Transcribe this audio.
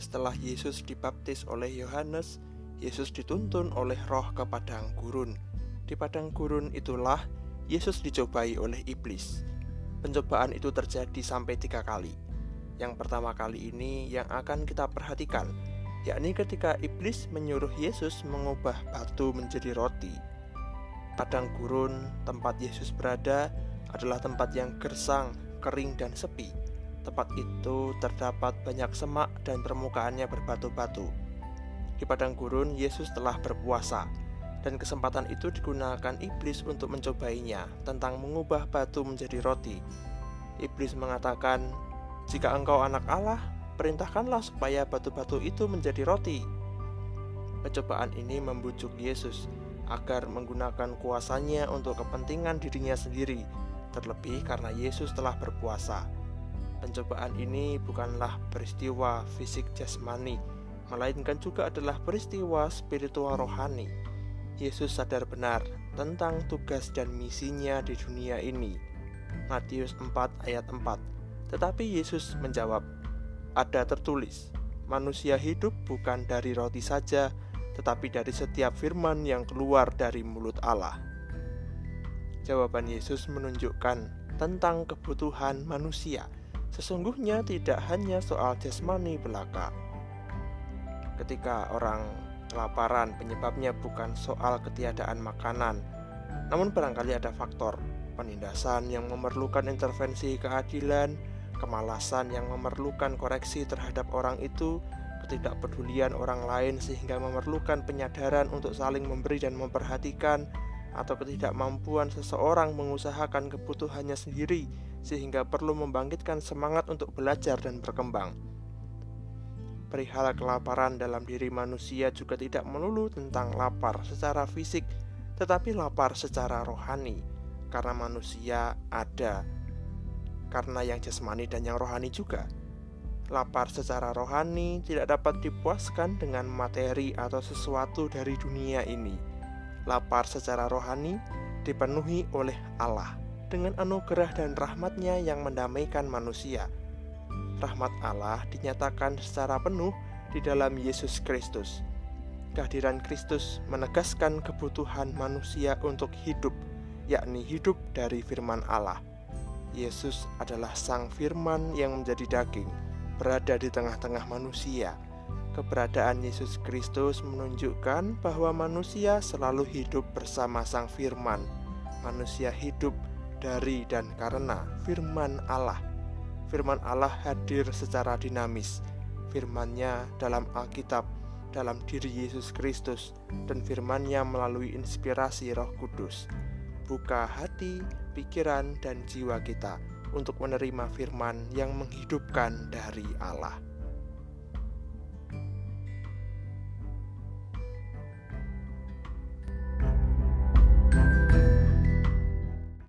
Setelah Yesus dibaptis oleh Yohanes, Yesus dituntun oleh roh ke padang gurun. Di padang gurun itulah Yesus dicobai oleh iblis. Pencobaan itu terjadi sampai tiga kali. Yang pertama kali ini yang akan kita perhatikan, yakni ketika iblis menyuruh Yesus mengubah batu menjadi roti. Padang gurun, tempat Yesus berada, adalah tempat yang gersang, kering, dan sepi Tempat itu terdapat banyak semak dan permukaannya berbatu-batu. Di padang gurun, Yesus telah berpuasa, dan kesempatan itu digunakan iblis untuk mencobainya tentang mengubah batu menjadi roti. Iblis mengatakan, "Jika engkau anak Allah, perintahkanlah supaya batu-batu itu menjadi roti." Percobaan ini membujuk Yesus agar menggunakan kuasanya untuk kepentingan dirinya sendiri, terlebih karena Yesus telah berpuasa. Pencobaan ini bukanlah peristiwa fisik jasmani, melainkan juga adalah peristiwa spiritual rohani. Yesus sadar benar tentang tugas dan misinya di dunia ini. Matius 4 ayat 4. Tetapi Yesus menjawab, "Ada tertulis, manusia hidup bukan dari roti saja, tetapi dari setiap firman yang keluar dari mulut Allah." Jawaban Yesus menunjukkan tentang kebutuhan manusia sesungguhnya tidak hanya soal jasmani belaka. Ketika orang kelaparan, penyebabnya bukan soal ketiadaan makanan, namun barangkali ada faktor penindasan yang memerlukan intervensi keadilan, kemalasan yang memerlukan koreksi terhadap orang itu, ketidakpedulian orang lain sehingga memerlukan penyadaran untuk saling memberi dan memperhatikan, atau ketidakmampuan seseorang mengusahakan kebutuhannya sendiri sehingga perlu membangkitkan semangat untuk belajar dan berkembang. Perihal kelaparan dalam diri manusia juga tidak melulu tentang lapar secara fisik, tetapi lapar secara rohani, karena manusia ada, karena yang jasmani dan yang rohani juga. Lapar secara rohani tidak dapat dipuaskan dengan materi atau sesuatu dari dunia ini. Lapar secara rohani dipenuhi oleh Allah dengan anugerah dan rahmatnya yang mendamaikan manusia. Rahmat Allah dinyatakan secara penuh di dalam Yesus Kristus. Kehadiran Kristus menegaskan kebutuhan manusia untuk hidup, yakni hidup dari firman Allah. Yesus adalah Sang Firman yang menjadi daging, berada di tengah-tengah manusia. Keberadaan Yesus Kristus menunjukkan bahwa manusia selalu hidup bersama Sang Firman. Manusia hidup dari dan karena firman Allah. Firman Allah hadir secara dinamis. Firman-Nya dalam Alkitab, dalam diri Yesus Kristus, dan firman-Nya melalui inspirasi Roh Kudus. Buka hati, pikiran, dan jiwa kita untuk menerima firman yang menghidupkan dari Allah.